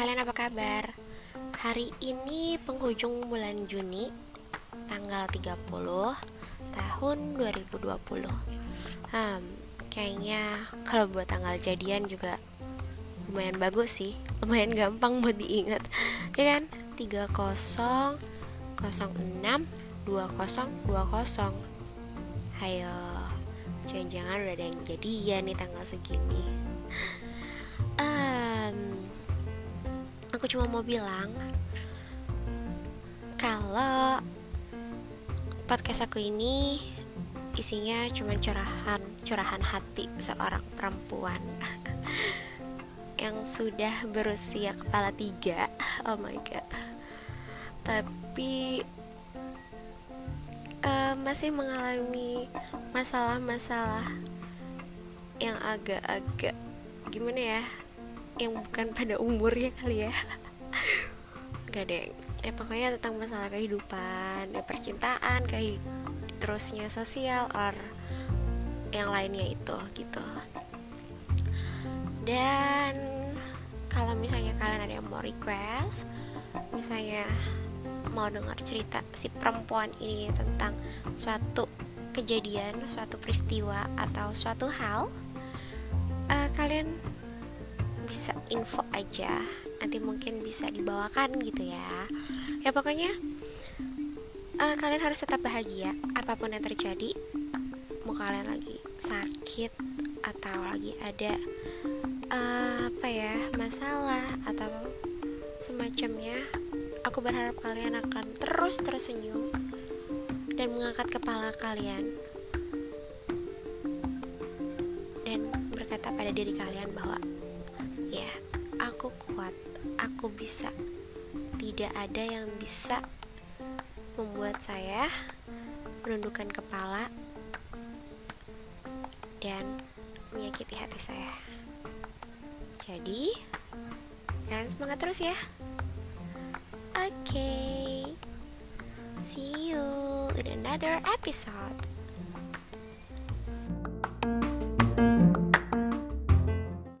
apa kabar? Hari ini penghujung bulan Juni Tanggal 30 tahun 2020 hmm, Kayaknya kalau buat tanggal jadian juga lumayan bagus sih Lumayan gampang buat diingat Ya kan? 30 06 20 20 Hayo Jangan-jangan udah ada yang jadian nih tanggal segini cuma mau bilang kalau podcast aku ini isinya cuma curahan curahan hati seorang perempuan yang sudah berusia kepala tiga. Oh my god. Tapi uh, masih mengalami masalah-masalah yang agak-agak gimana ya yang bukan pada umurnya kali ya. Gak deh. Ya pokoknya tentang masalah kehidupan ya percintaan kayak terusnya sosial or yang lainnya itu gitu. Dan kalau misalnya kalian ada yang mau request misalnya mau dengar cerita si perempuan ini tentang suatu kejadian suatu peristiwa atau suatu hal uh, kalian bisa info aja. Nanti mungkin bisa dibawakan gitu ya. Ya pokoknya uh, kalian harus tetap bahagia. Apa pun yang terjadi mau kalian lagi sakit atau lagi ada uh, apa ya masalah atau semacamnya aku berharap kalian akan terus tersenyum dan mengangkat kepala kalian dan berkata pada diri kalian bahwa kuat aku bisa. Tidak ada yang bisa membuat saya menundukkan kepala dan menyakiti hati saya. Jadi kalian semangat terus ya. Oke. Okay. see you in another episode